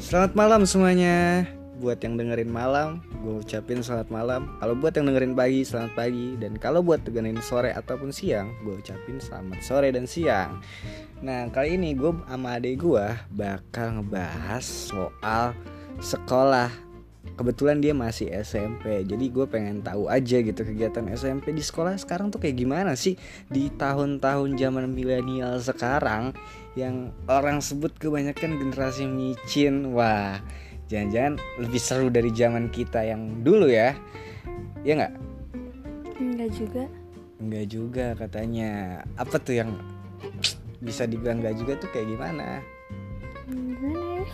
Selamat malam semuanya. Buat yang dengerin malam, gue ucapin selamat malam. Kalau buat yang dengerin pagi, selamat pagi. Dan kalau buat dengerin sore ataupun siang, gue ucapin selamat sore dan siang. Nah, kali ini gue sama adik gue bakal ngebahas soal sekolah. Kebetulan dia masih SMP, jadi gue pengen tahu aja gitu kegiatan SMP di sekolah sekarang tuh kayak gimana sih di tahun-tahun zaman milenial sekarang yang orang sebut kebanyakan generasi micin. Wah, jangan-jangan lebih seru dari zaman kita yang dulu ya ya nggak Enggak juga. nggak juga katanya apa tuh yang bisa dibilang nggak juga tuh kayak gimana Gimana ya?